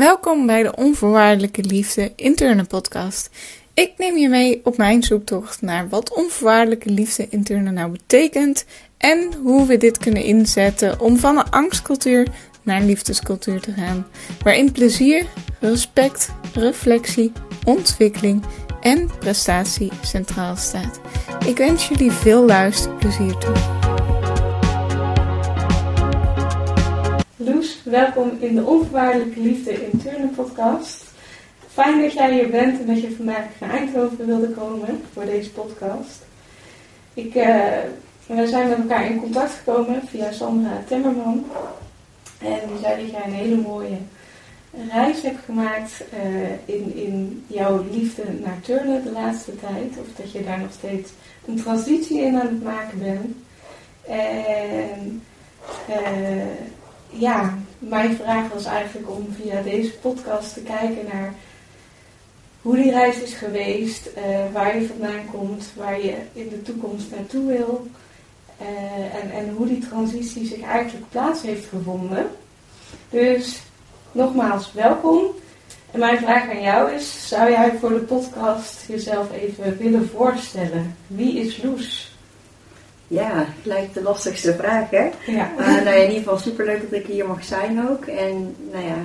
Welkom bij de Onvoorwaardelijke Liefde interne podcast. Ik neem je mee op mijn zoektocht naar wat onvoorwaardelijke liefde interne nou betekent en hoe we dit kunnen inzetten om van een angstcultuur naar een liefdescultuur te gaan, waarin plezier, respect, reflectie, ontwikkeling en prestatie centraal staat. Ik wens jullie veel luisterplezier toe. Loes, welkom in de Onvoorwaardelijke Liefde interne podcast. Fijn dat jij hier bent en dat je vandaag naar Eindhoven wilde komen voor deze podcast. Ik, uh, we zijn met elkaar in contact gekomen via Sandra Timmerman. En die zei dat jij een hele mooie reis hebt gemaakt uh, in, in jouw liefde naar turnen de laatste tijd. Of dat je daar nog steeds een transitie in aan het maken bent. En uh, ja, mijn vraag was eigenlijk om via deze podcast te kijken naar hoe die reis is geweest, uh, waar je vandaan komt, waar je in de toekomst naartoe wil. Uh, en, en hoe die transitie zich eigenlijk plaats heeft gevonden. Dus nogmaals, welkom. En mijn vraag aan jou is: zou jij voor de podcast jezelf even willen voorstellen? Wie is Loes? Ja, lijkt de lastigste vraag, hè? Ja. Uh, nou ja, in ieder geval superleuk dat ik hier mag zijn ook. En nou ja,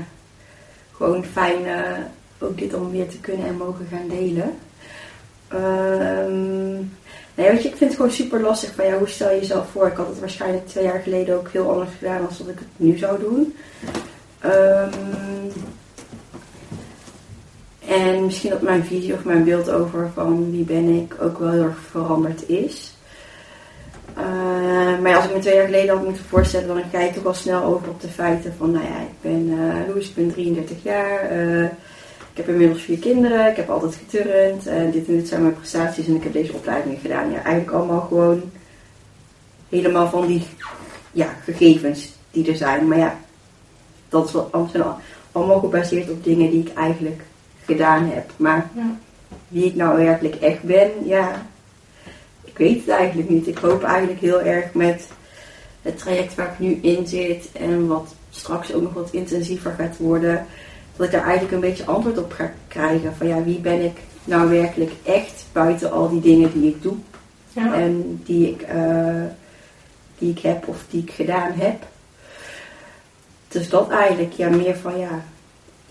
gewoon fijn uh, ook dit om weer te kunnen en mogen gaan delen. Um, nee, weet je, ik vind het gewoon super lastig van ja, hoe stel je jezelf voor? Ik had het waarschijnlijk twee jaar geleden ook heel anders gedaan dan dat ik het nu zou doen. Um, en misschien dat mijn visie of mijn beeld over van wie ben ik ook wel heel erg veranderd is. Uh, maar als ik me twee jaar geleden had moeten voorstellen, dan kijk ik toch wel snel over op de feiten van, nou ja, ik ben uh, Loes, ik ben 33 jaar, uh, ik heb inmiddels vier kinderen, ik heb altijd geturnd, en dit en dit zijn mijn prestaties en ik heb deze opleidingen gedaan. Ja, eigenlijk allemaal gewoon helemaal van die ja, gegevens die er zijn. Maar ja, dat is wel, zijn allemaal gebaseerd op dingen die ik eigenlijk gedaan heb. Maar ja. wie ik nou werkelijk echt ben, ja, ik weet het eigenlijk niet. Ik hoop eigenlijk heel erg met het traject waar ik nu in zit en wat straks ook nog wat intensiever gaat worden, dat ik daar eigenlijk een beetje antwoord op ga krijgen. Van ja, wie ben ik nou werkelijk echt buiten al die dingen die ik doe Ja. en die ik, uh, die ik heb of die ik gedaan heb. Dus dat eigenlijk, ja, meer van ja,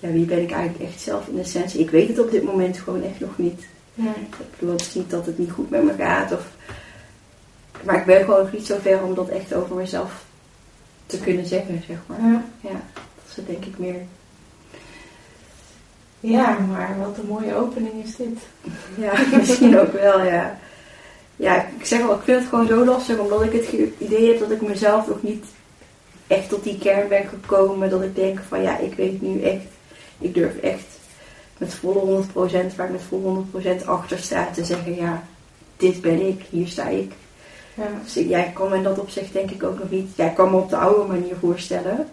ja, wie ben ik eigenlijk echt zelf in essentie. Ik weet het op dit moment gewoon echt nog niet. Ik bedoel, het is niet dat het niet goed met me gaat. Of, maar ik ben gewoon nog niet zo ver om dat echt over mezelf te kunnen zeggen, zeg maar. Ja. Ja, dat is het denk ik meer. ja, maar wat een mooie opening is dit. Ja, misschien ook wel, ja. Ja, ik zeg wel, ik vind het gewoon zo lastig omdat ik het idee heb dat ik mezelf nog niet echt tot die kern ben gekomen. Dat ik denk van ja, ik weet nu echt, ik durf echt met volle 100%, waar ik met volle 100% achter sta, te zeggen: ja, dit ben ik, hier sta ik. Ja. Dus ik kan me in dat opzicht denk ik ook nog niet. Ja, ik kan me op de oude manier voorstellen.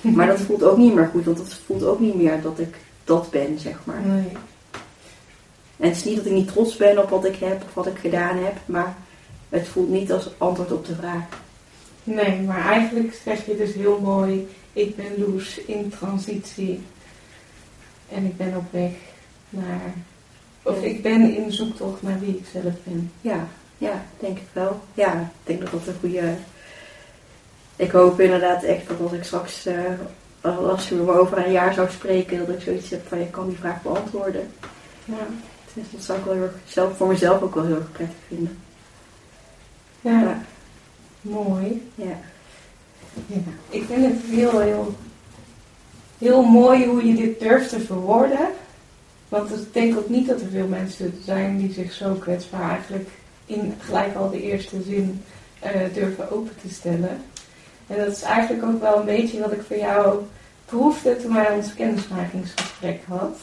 Maar dat voelt ook niet meer goed, want het voelt ook niet meer dat ik dat ben, zeg maar. Nee. En het is niet dat ik niet trots ben op wat ik heb of wat ik gedaan heb, maar het voelt niet als antwoord op de vraag. nee, maar eigenlijk zeg je dus heel mooi: ik ben Loes in transitie. En ik ben op weg naar. Of ik ben in zoektocht naar wie ik zelf ben. Ja, ja, denk ik wel. Ja, ik denk dat dat een goede. Ik hoop inderdaad echt dat als ik straks, uh, als we me over een jaar zou spreken, dat ik zoiets heb van je kan die vraag beantwoorden. Ja. Dus dat zou ik wel heel erg, zelf, voor mezelf ook wel heel erg prettig vinden. Ja, Ja. mooi. Ja. Ja. Ik vind het heel, heel, heel mooi hoe je dit durft te verwoorden. Want ik denk ook niet dat er veel mensen zijn die zich zo kwetsbaar eigenlijk in gelijk al de eerste zin eh, durven open te stellen. En dat is eigenlijk ook wel een beetje wat ik voor jou proefde toen wij ons kennismakingsgesprek had,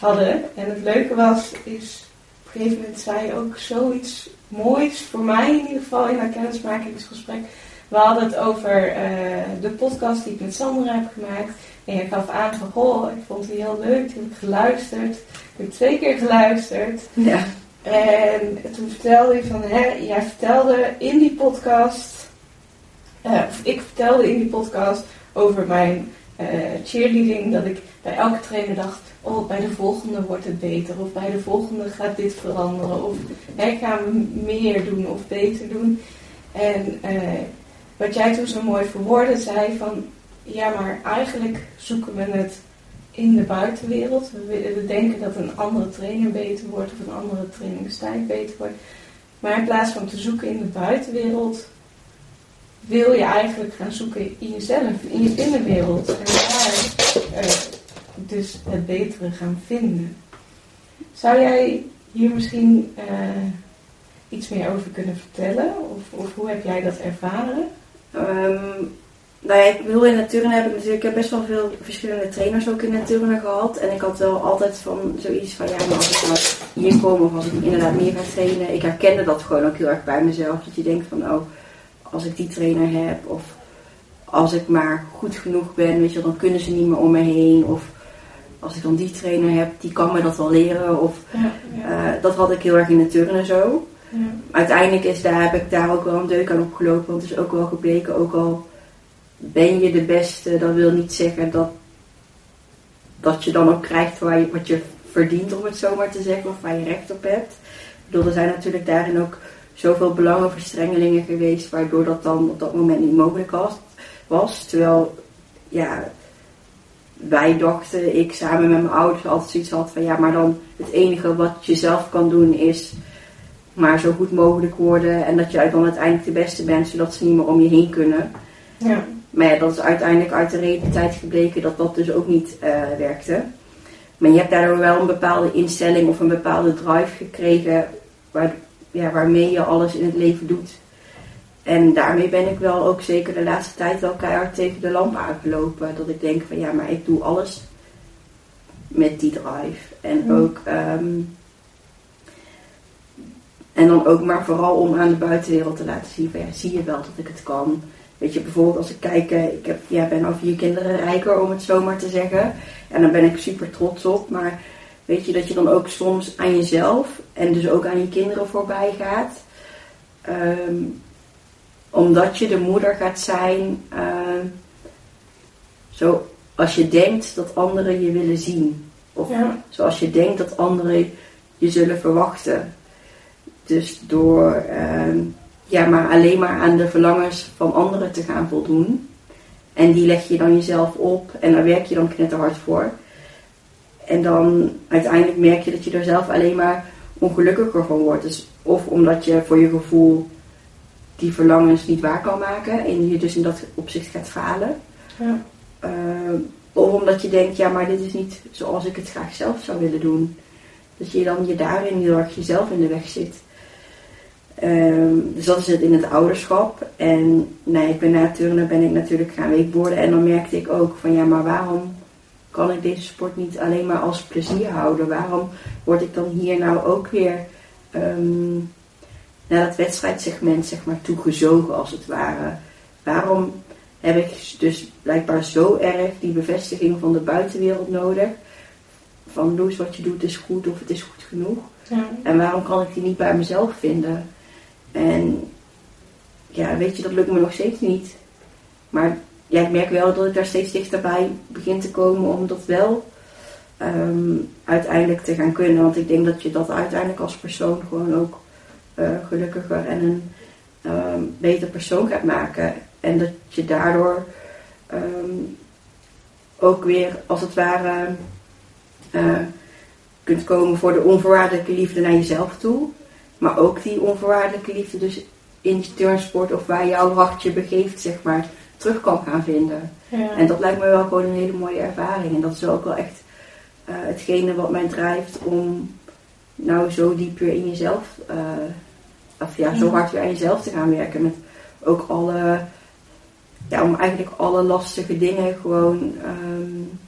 hadden. En het leuke was, is op een gegeven moment zei je ook zoiets moois, voor mij in ieder geval in dat kennismakingsgesprek. We hadden het over eh, de podcast die ik met Sandra heb gemaakt. En je gaf aan van, goh, ik vond die heel leuk, die heb ik geluisterd. Ik heb twee keer geluisterd. Ja. En toen vertelde je van, hè, jij vertelde in die podcast, eh, of ik vertelde in die podcast over mijn uh, cheerleading, dat ik bij elke trainer dacht, oh bij de volgende wordt het beter, of bij de volgende gaat dit veranderen, of hè, gaan we meer doen of beter doen. En uh, wat jij toen zo mooi verwoordde, zei van, ja maar eigenlijk zoeken we het in de buitenwereld. We, denken dat een andere trainer beter wordt of een andere trainingstijl beter wordt. Maar in plaats van te zoeken in de buitenwereld, wil je eigenlijk gaan zoeken in jezelf, in je binnenwereld. En daar uh, dus het betere gaan vinden. Zou jij hier misschien uh, iets meer over kunnen vertellen? Of, of, hoe heb jij dat ervaren? Um, nou ja, ik bedoel, in de turnen heb ik natuurlijk ik heb best wel veel verschillende trainers ook in de turnen gehad. En ik had wel altijd van zoiets van, ja, maar als ik nou hier kom of als ik inderdaad meer ga trainen. Ik herkende dat gewoon ook heel erg bij mezelf. Dat je denkt van, oh, als ik die trainer heb of als ik maar goed genoeg ben, weet je, dan kunnen ze niet meer om me heen. Of als ik dan die trainer heb, die kan me dat wel leren. Of, ja, ja. Uh, dat had ik heel erg in de turnen zo. Uiteindelijk is daar, heb ik daar ook wel een deuk aan opgelopen. Want het is ook wel gebleken, ook al ben je de beste, dat wil niet zeggen dat, dat je dan ook krijgt waar je, wat je verdient, om het zo maar te zeggen, of waar je recht op hebt. Ik bedoel, er zijn natuurlijk daarin ook zoveel belangenverstrengelingen geweest, waardoor dat dan op dat moment niet mogelijk was. was. Terwijl, ja, wij dachten, ik samen met mijn ouders altijd zoiets had van ja, maar dan het enige wat je zelf kan doen is maar zo goed mogelijk worden en dat jij dan uiteindelijk de beste bent, zodat ze niet meer om je heen kunnen. Ja. Maar ja, dat is uiteindelijk uit de realiteit gebleken dat dat dus ook niet uh, werkte. Maar je hebt daardoor wel een bepaalde instelling of een bepaalde drive gekregen waar, ja, waarmee je alles in het leven doet. En daarmee ben ik wel ook zeker de laatste tijd wel keihard tegen de lamp aangelopen. Dat ik denk van ja, maar ik doe alles met die drive. En mm. ook. Um, en dan ook maar vooral om aan de buitenwereld te laten zien van ja, zie je wel dat ik het kan. Weet je, bijvoorbeeld als ik kijk, eh, ik heb, ja, ben al vier kinderen rijker om het zo maar te zeggen. En daar ben ik super trots op. Maar weet je, dat je dan ook soms aan jezelf en dus ook aan je kinderen voorbij gaat. Um, omdat je de moeder gaat zijn, uh, zo als je denkt dat anderen je willen zien. Of ja. zoals je denkt dat anderen je zullen verwachten. Dus door uh, ja, maar alleen maar aan de verlangens van anderen te gaan voldoen. En die leg je dan jezelf op en daar werk je dan knetterhard voor. En dan uiteindelijk merk je dat je er zelf alleen maar ongelukkiger van wordt. Dus of omdat je voor je gevoel die verlangens niet waar kan maken en je dus in dat opzicht gaat falen. Ja. Uh, of omdat je denkt, ja, maar dit is niet zoals ik het graag zelf zou willen doen. Dat je dan je daarin heel erg jezelf in de weg zit. Um, dus dat is het in het ouderschap. En nee, ik ben na turnen ben ik natuurlijk gaan weekborden. En dan merkte ik ook van ja, maar waarom kan ik deze sport niet alleen maar als plezier houden? Waarom word ik dan hier nou ook weer um, naar dat wedstrijdsegment zeg maar toegezogen als het ware? Waarom heb ik dus blijkbaar zo erg die bevestiging van de buitenwereld nodig? Van Loes, wat je doet is goed of het is goed genoeg. Ja. En waarom kan ik die niet bij mezelf vinden? En ja, weet je, dat lukt me nog steeds niet. Maar ja, ik merk wel dat ik daar steeds dichterbij begin te komen om dat wel um, uiteindelijk te gaan kunnen. Want ik denk dat je dat uiteindelijk als persoon gewoon ook uh, gelukkiger en een um, beter persoon gaat maken. En dat je daardoor um, ook weer als het ware uh, kunt komen voor de onvoorwaardelijke liefde naar jezelf toe. Maar ook die onvoorwaardelijke liefde dus in je turnsport of waar jouw hart je begeeft, zeg maar, terug kan gaan vinden. Ja. En dat lijkt me wel gewoon een hele mooie ervaring. En dat is ook wel echt uh, hetgene wat mij drijft om nou zo diep weer in jezelf, uh, of ja, zo hard weer aan jezelf te gaan werken. Met ook alle, ja, om eigenlijk alle lastige dingen gewoon um,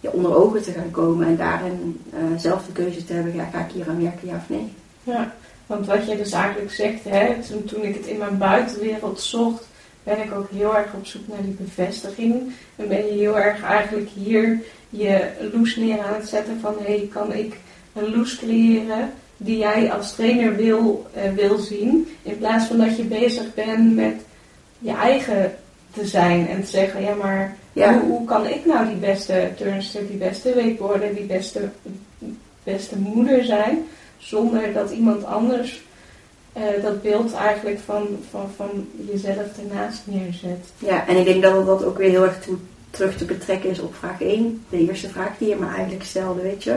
ja, onder ogen te gaan komen. En daarin uh, zelf de keuze te hebben, ja, ga ik hier aan werken, ja of nee. Ja, want wat je dus eigenlijk zegt, hè, toen, toen ik het in mijn buitenwereld zocht, ben ik ook heel erg op zoek naar die bevestiging. En ben je heel erg eigenlijk hier je loes neer aan het zetten van hé, hey, kan ik een loes creëren die jij als trainer wil, uh, wil zien. In plaats van dat je bezig bent met je eigen te zijn en te zeggen, ja maar Ja. Hoe, hoe kan ik nou die beste turnster, die beste weekboarder, die beste, beste moeder zijn, zonder dat iemand anders eh, dat beeld eigenlijk van, van, van jezelf ernaast neerzet. Ja, en ik denk dat dat ook weer heel erg toe, terug te betrekken is op vraag 1. De eerste vraag die je me eigenlijk stelde, weet je.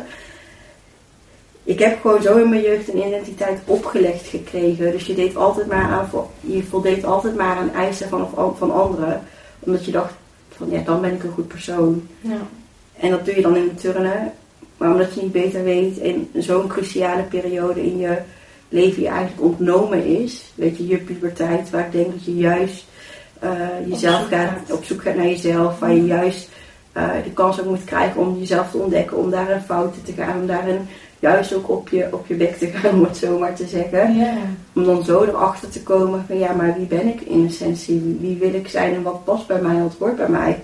Ik heb gewoon zo in mijn jeugd een identiteit opgelegd gekregen. Dus je deed altijd maar aan, je voldeed altijd maar aan eisen van, van anderen. Omdat je dacht van ja, dan ben ik een goed persoon. Ja. En dat doe je dan in de turnen. Maar omdat je niet beter weet in zo'n cruciale periode in je leven je eigenlijk ontnomen is. Weet je, je puberteit, waar ik denk dat je juist uh, jezelf op gaat, gaat, op zoek gaat naar jezelf. Waar je juist uh, de kans ook moet krijgen om jezelf te ontdekken, om daar een fouten te gaan, om daarin juist ook op je, op je bek te gaan, om het zo maar te zeggen. Om dan zo erachter te komen van ja, maar wie ben ik in essentie? Wie, wie wil ik zijn en wat past bij mij, wat hoort bij mij?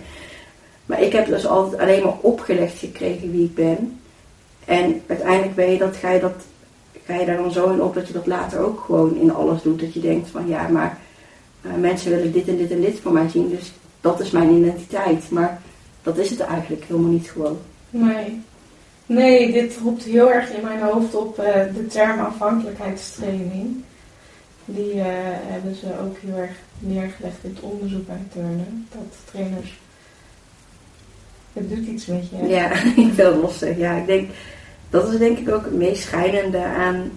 Maar ik heb dus altijd alleen maar opgelegd gekregen wie ik ben. En uiteindelijk ben je dat, ga, je dat, ga je daar dan zo in op dat je dat later ook gewoon in alles doet. Dat je denkt van ja, maar uh, mensen willen dit en dit en dit van mij zien. Dus dat is mijn identiteit. Maar dat is het eigenlijk helemaal niet gewoon. Nee. Nee, dit roept heel erg in mijn hoofd op uh, de term afhankelijkheidstraining. Die uh, hebben ze ook heel erg neergelegd in het onderzoek bij turnen. Dat trainers. Het doet iets met je. Ja, ik vind het lastig. Ja, ik denk. Dat is denk ik ook het meest schijnende aan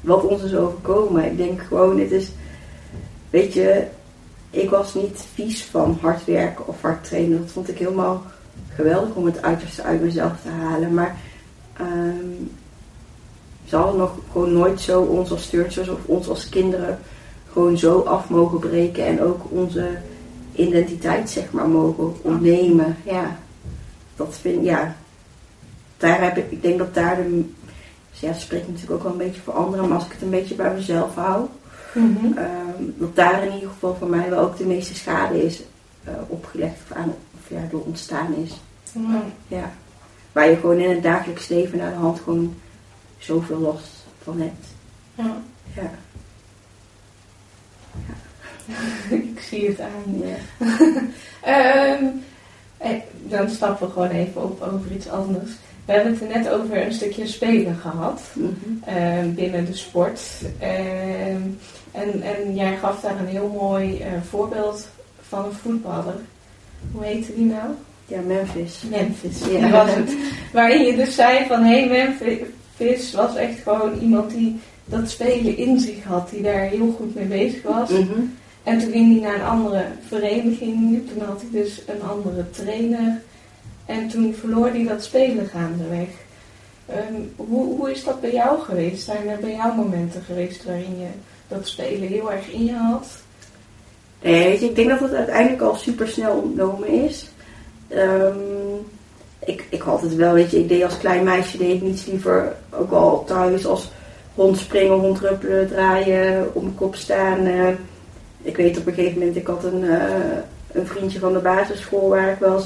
wat ons is overkomen. Ik denk gewoon, het is. Weet je, ik was niet vies van hard werken of hard trainen. Dat vond ik helemaal geweldig om het uiterste uit mezelf te halen. Maar um, ze nog gewoon nooit zo ons als steurtjes of ons als kinderen gewoon zo af mogen breken. En ook onze identiteit zeg maar mogen ontnemen. Ja, dat vind ja. Daar heb ik, ik denk dat daar de, dus ja, het spreekt natuurlijk ook wel een beetje voor anderen, maar als ik het een beetje bij mezelf hou, Mm-hmm. um, dat daar in ieder geval voor mij wel ook de meeste schade is uh, opgelegd of, aan, of ja, door ontstaan is. Ja. Ja. Waar je gewoon in het dagelijks leven naar de hand gewoon zoveel last van hebt. Ja. Ja. ik zie het aan. Ja. um, dan stappen we gewoon even op over iets anders. We hebben het er net over een stukje spelen gehad Mm-hmm. uh, binnen de sport. Uh, en, en jij gaf daar een heel mooi uh, voorbeeld van een voetballer. Hoe heette die nou? Ja, Memphis. Memphis, Ja. die was het. Waarin je dus zei van, hé hey, Memphis was echt gewoon iemand die dat spelen in zich had. Die daar heel goed mee bezig was. Mm-hmm. En toen ging hij naar een andere vereniging. Toen had hij dus een andere trainer. En toen verloor hij dat spelen gaandeweg. Um, hoe, hoe is dat bij jou geweest? Zijn er bij jou momenten geweest waarin je dat spelen heel erg in je had? Nee, ik denk dat het uiteindelijk al super snel ontnomen is. Um, ik, ik had het wel, weet je, ik deed als klein meisje deed ik niets liever ook al thuis als rondspringen, rondruppelen, draaien, op mijn kop staan. Uh, ik weet op een gegeven moment, ik had een, uh, een vriendje van de basisschool waar ik, wel,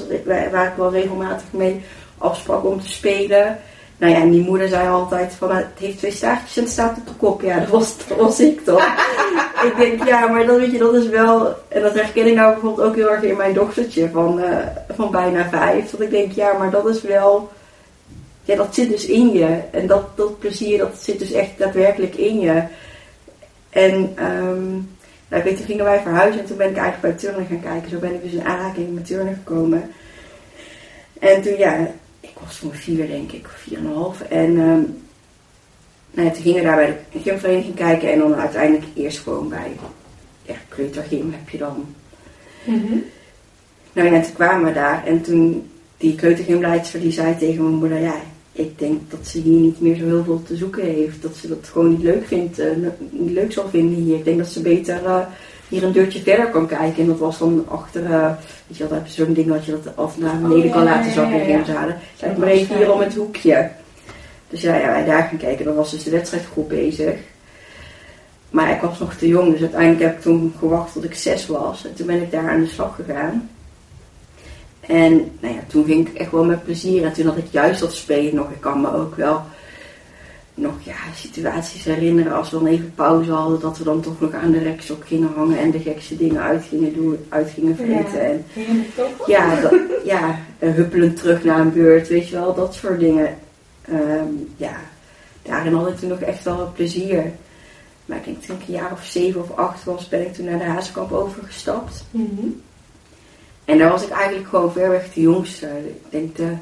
waar ik wel regelmatig mee afsprak om te spelen. Nou ja, en die moeder zei altijd van het heeft twee staartjes en het staat op de kop. Ja, dat was, dat was ik toch. ik denk, ja, maar dat weet je, dat is wel. En dat herken ik nou bijvoorbeeld ook heel erg in mijn dochtertje van, uh, van bijna vijf. Dat ik denk, ja, maar dat is wel. Ja, dat zit dus in je. En dat, dat plezier, dat zit dus echt daadwerkelijk in je. En um, nou, ik weet, toen gingen wij verhuizen en toen ben ik eigenlijk bij turnen gaan kijken. Zo ben ik dus in aanraking met turnen gekomen. En toen, ja, ik was toen vier, denk ik, vier en een half. En um, nou ja, toen gingen we daar bij de gymvereniging kijken en dan uiteindelijk eerst gewoon bij ja, kleutergym heb je dan. Mm-hmm. Nou ja, toen kwamen we daar en toen die kleutergymleidster die zei tegen mijn moeder, ja, ik denk dat ze hier niet meer zo heel veel te zoeken heeft. Dat ze dat gewoon niet leuk vindt, uh, niet leuk zal vinden hier. Ik denk dat ze beter uh, hier een deurtje verder kan kijken. En dat was dan achter, uh, weet je wel, heb je zo'n ding dat je dat af naar beneden Oh, ja, kan laten zakken ja, ja. gymzalen. Dat Kijk maar even hier om het hoekje. Dus ja, ja, wij daar gaan kijken. Dan was dus de wedstrijdgroep bezig. Maar ik was nog te jong, dus uiteindelijk heb ik toen gewacht tot ik zes was. En toen ben ik daar aan de slag gegaan. En nou ja, toen ging ik echt wel met plezier. En toen had ik juist dat spelen nog. Ik kan me ook wel nog ja, situaties herinneren als we dan even pauze hadden, dat we dan toch nog aan de rekstok gingen hangen en de gekste dingen uit gingen doen, uit gingen vreten. Ja. En ja, dat, ja, eh, huppelend terug naar een beurt, weet je wel, dat soort dingen. Ehm, ja, daarin had ik toen nog echt wel wat plezier. Maar ik denk toen ik een jaar of zeven of acht was, ben ik toen naar de Hazenkamp overgestapt. Mhm. En daar was ik eigenlijk gewoon ver weg de jongste. Ik denk de,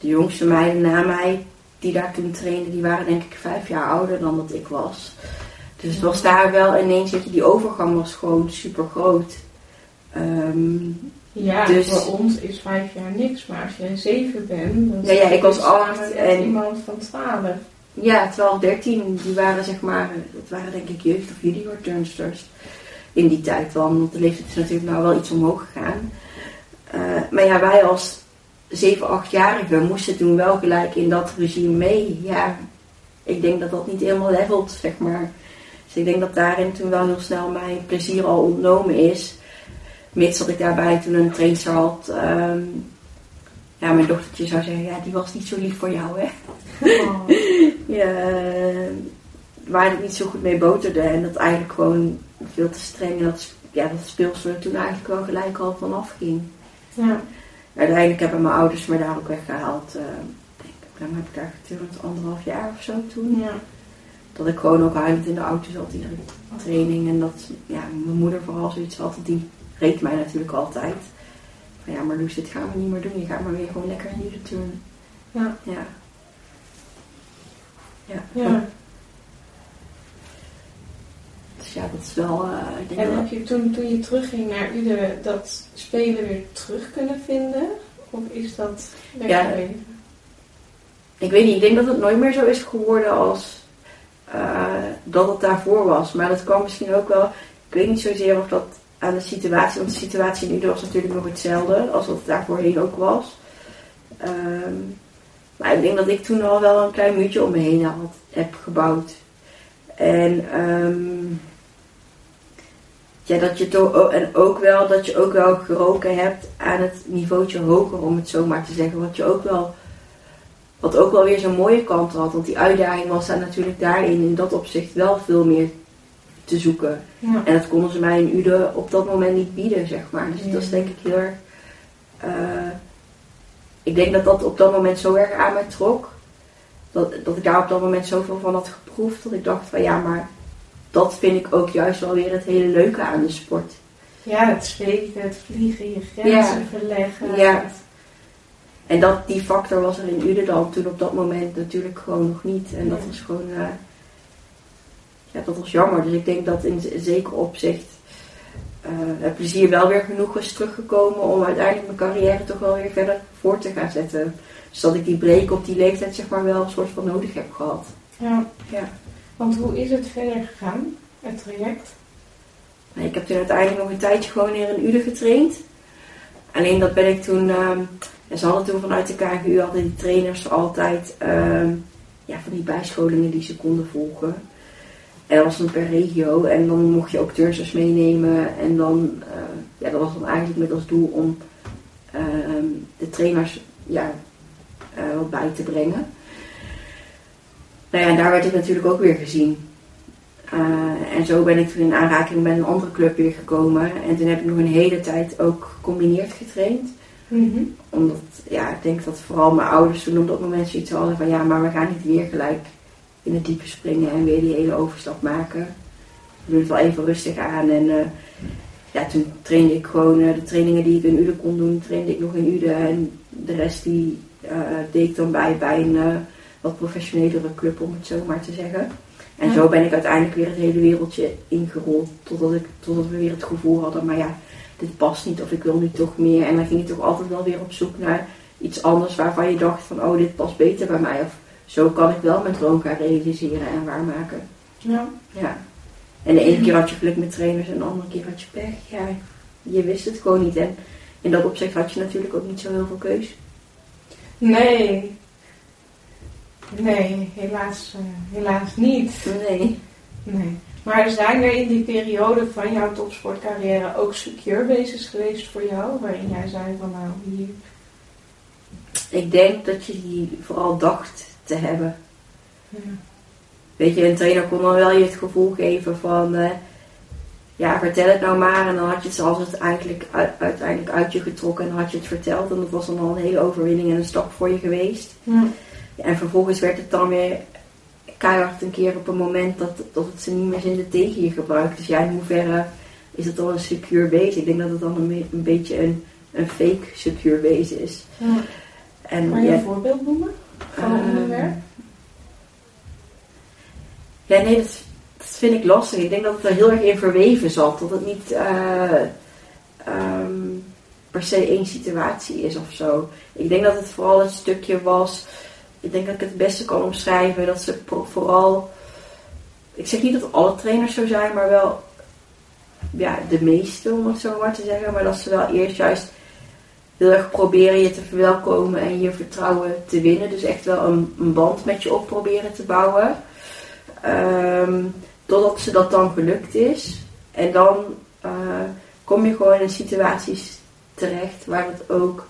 de jongste meiden na mij die daar toen trainden, die waren denk ik vijf jaar ouder dan dat ik was. Dus het was daar wel ineens, je, die overgang was gewoon super groot. Ja, Dus- voor ons is vijf jaar niks, maar als jij zeven bent, dan Ja, ja, ik was je acht en- iemand van twaalf. Ja, 12, 13, die waren zeg maar, dat waren denk ik jeugd- of junior turnsters in die tijd dan. Want de leeftijd is natuurlijk nou wel iets omhoog gegaan. Eh, maar ja, wij als 7, 8-jarigen moesten toen wel gelijk in dat regime mee. Ja, ik denk dat dat niet helemaal levelt, zeg maar. Dus ik denk dat daarin toen wel heel snel mijn plezier al ontnomen is. Mits dat ik daarbij toen een trainster had. ehm, ja, mijn dochtertje zou zeggen, ja, die was niet zo lief voor jou, hè. Oh. Ja, eh, waar ik niet zo goed mee boterde. En dat eigenlijk gewoon veel te streng. En dat, ja, dat speelsel er toen eigenlijk wel gelijk al vanaf ging. Ja. Uiteindelijk hebben mijn ouders me daar ook weggehaald. eh, ik denk, lang heb ik daar geturnd? Anderhalf jaar of zo toen. ja. Dat ik gewoon ook huilend in de auto zat iedere training. En dat ja, mijn moeder vooral zoiets had. Die reed mij natuurlijk altijd. Van ja, maar Loes, dit gaan we niet meer doen. Je gaat maar weer gewoon lekker in de turnen. Ja. Ja. Ja. ja. Dus ja, dat is wel... eh, En heb je toen, toen je terugging naar Uden dat spelen weer terug kunnen vinden? Of is dat weggebleven? Ik weet niet, ik denk dat het nooit meer zo is geworden als eh, dat het daarvoor was. Maar dat kwam misschien ook wel, ik weet niet zozeer of dat aan de situatie, want de situatie in Uden was natuurlijk nog hetzelfde als wat het daar voorheen ook was. Ehm, maar ik denk dat ik toen al wel een klein muurtje om me heen had, heb gebouwd. En ehm, ja, dat je toch, en ook wel dat je ook wel geroken hebt aan het niveautje hoger, om het zo maar te zeggen. Wat je ook wel wat ook wel weer zo'n mooie kant had. Want die uitdaging was daar natuurlijk daarin in dat opzicht wel veel meer te zoeken. Ja. En dat konden ze mij in Uden op dat moment niet bieden, zeg maar. Dus Ja. dat is denk ik heel erg... eh, ik denk dat dat op dat moment zo erg aan mij trok. Dat, dat ik daar op dat moment zoveel van had geproefd. Dat ik dacht van ja, maar dat vind ik ook juist wel weer het hele leuke aan de sport. ja, het zweten, het vliegen, je grenzen Ja. verleggen. Ja. En dat, die factor was er in Uden dan toen op dat moment natuurlijk gewoon nog niet. En dat was gewoon, eh, ja, dat was jammer. Dus ik denk dat in zeker opzicht eh, het plezier wel weer genoeg is teruggekomen om uiteindelijk mijn carrière toch wel weer verder voor te gaan zetten. Dus dat ik die break op die leeftijd zeg maar wel een soort van nodig heb gehad. Ja. Ja. Want hoe is het verder gegaan, het traject? Nee, Ik heb toen uiteindelijk nog een tijdje gewoon weer in Uden getraind. Alleen dat ben ik toen, en ze hadden toen vanuit de KGU hadden die trainers altijd ehm, ja, van die bijscholingen die ze konden volgen. En dat was dan per regio en dan mocht je ook turnsters meenemen. En dan, eh, ja, dat was dan eigenlijk met als doel om ehm, de trainers ja, eh, wat bij te brengen. Nou ja, en daar werd ik natuurlijk ook weer gezien. Uh, en zo ben ik toen in aanraking met een andere club weer gekomen. En toen heb ik nog een hele tijd ook gecombineerd getraind. Mhm. Omdat, ja, ik denk dat vooral mijn ouders toen op dat moment zoiets hadden van... Ja, maar we gaan niet weer gelijk in het diepe springen en weer die hele overstap maken. We doen het wel even rustig aan. En uh, ja, toen trainde ik gewoon uh, de trainingen die ik in Uden kon doen, trainde ik nog in Uden. En de rest die deed ik dan bij, bij een wat professionelere club, om het zo maar te zeggen. En ja. zo ben ik uiteindelijk weer het hele wereldje ingerold. Totdat, ik, totdat we weer het gevoel hadden, maar ja, dit past niet of ik wil nu toch meer. En dan ging je toch altijd wel weer op zoek naar iets anders waarvan je dacht van, oh, dit past beter bij mij. Of zo kan ik wel mijn droom gaan realiseren en waarmaken. Ja. ja. En de ene keer had je geluk met trainers en de andere keer had je pech. Ja, je wist het gewoon niet. En in dat opzicht had je natuurlijk ook niet zo heel veel keus. Nee. Nee, helaas, uh, helaas niet. Nee. Nee. Maar zijn er in die periode van jouw topsportcarrière ook secure bases geweest voor jou? Waarin jij zei van nou hier... Ik denk dat je die vooral dacht te hebben. Ja. Weet je, een trainer kon dan wel je het gevoel geven van, eh, ja, vertel het nou maar. En dan had je het zelfs het eigenlijk uiteindelijk uit je getrokken en had je het verteld. En dat was dan al een hele overwinning en een stap voor je geweest. Ja. Ja, en vervolgens werd het dan weer keihard een keer op een moment dat, dat het ze niet meer zinde tegen je gebruikt. Dus ja, in hoeverre is het dan een secure base? Ik denk dat het dan een, be- een beetje een, een fake secure base is. Ja. En Kan je ja, een voorbeeld noemen van een Ehm, onderwerp? Ja, nee, dat, dat vind ik lastig. Ik denk dat het er heel erg in verweven zat. Dat het niet eh, ehm, per se één situatie is of zo. Ik denk dat het vooral het stukje was. Ik denk dat ik het beste kan omschrijven. Dat ze vooral. Ik zeg niet dat alle trainers zo zijn, maar wel. Ja, de meeste om het zo maar te zeggen. Maar dat ze wel eerst juist heel erg proberen je te verwelkomen en je vertrouwen te winnen. Dus echt wel een, een band met je op proberen te bouwen. Ehm, totdat ze dat dan gelukt is. En dan eh, kom je gewoon in situaties terecht waar het ook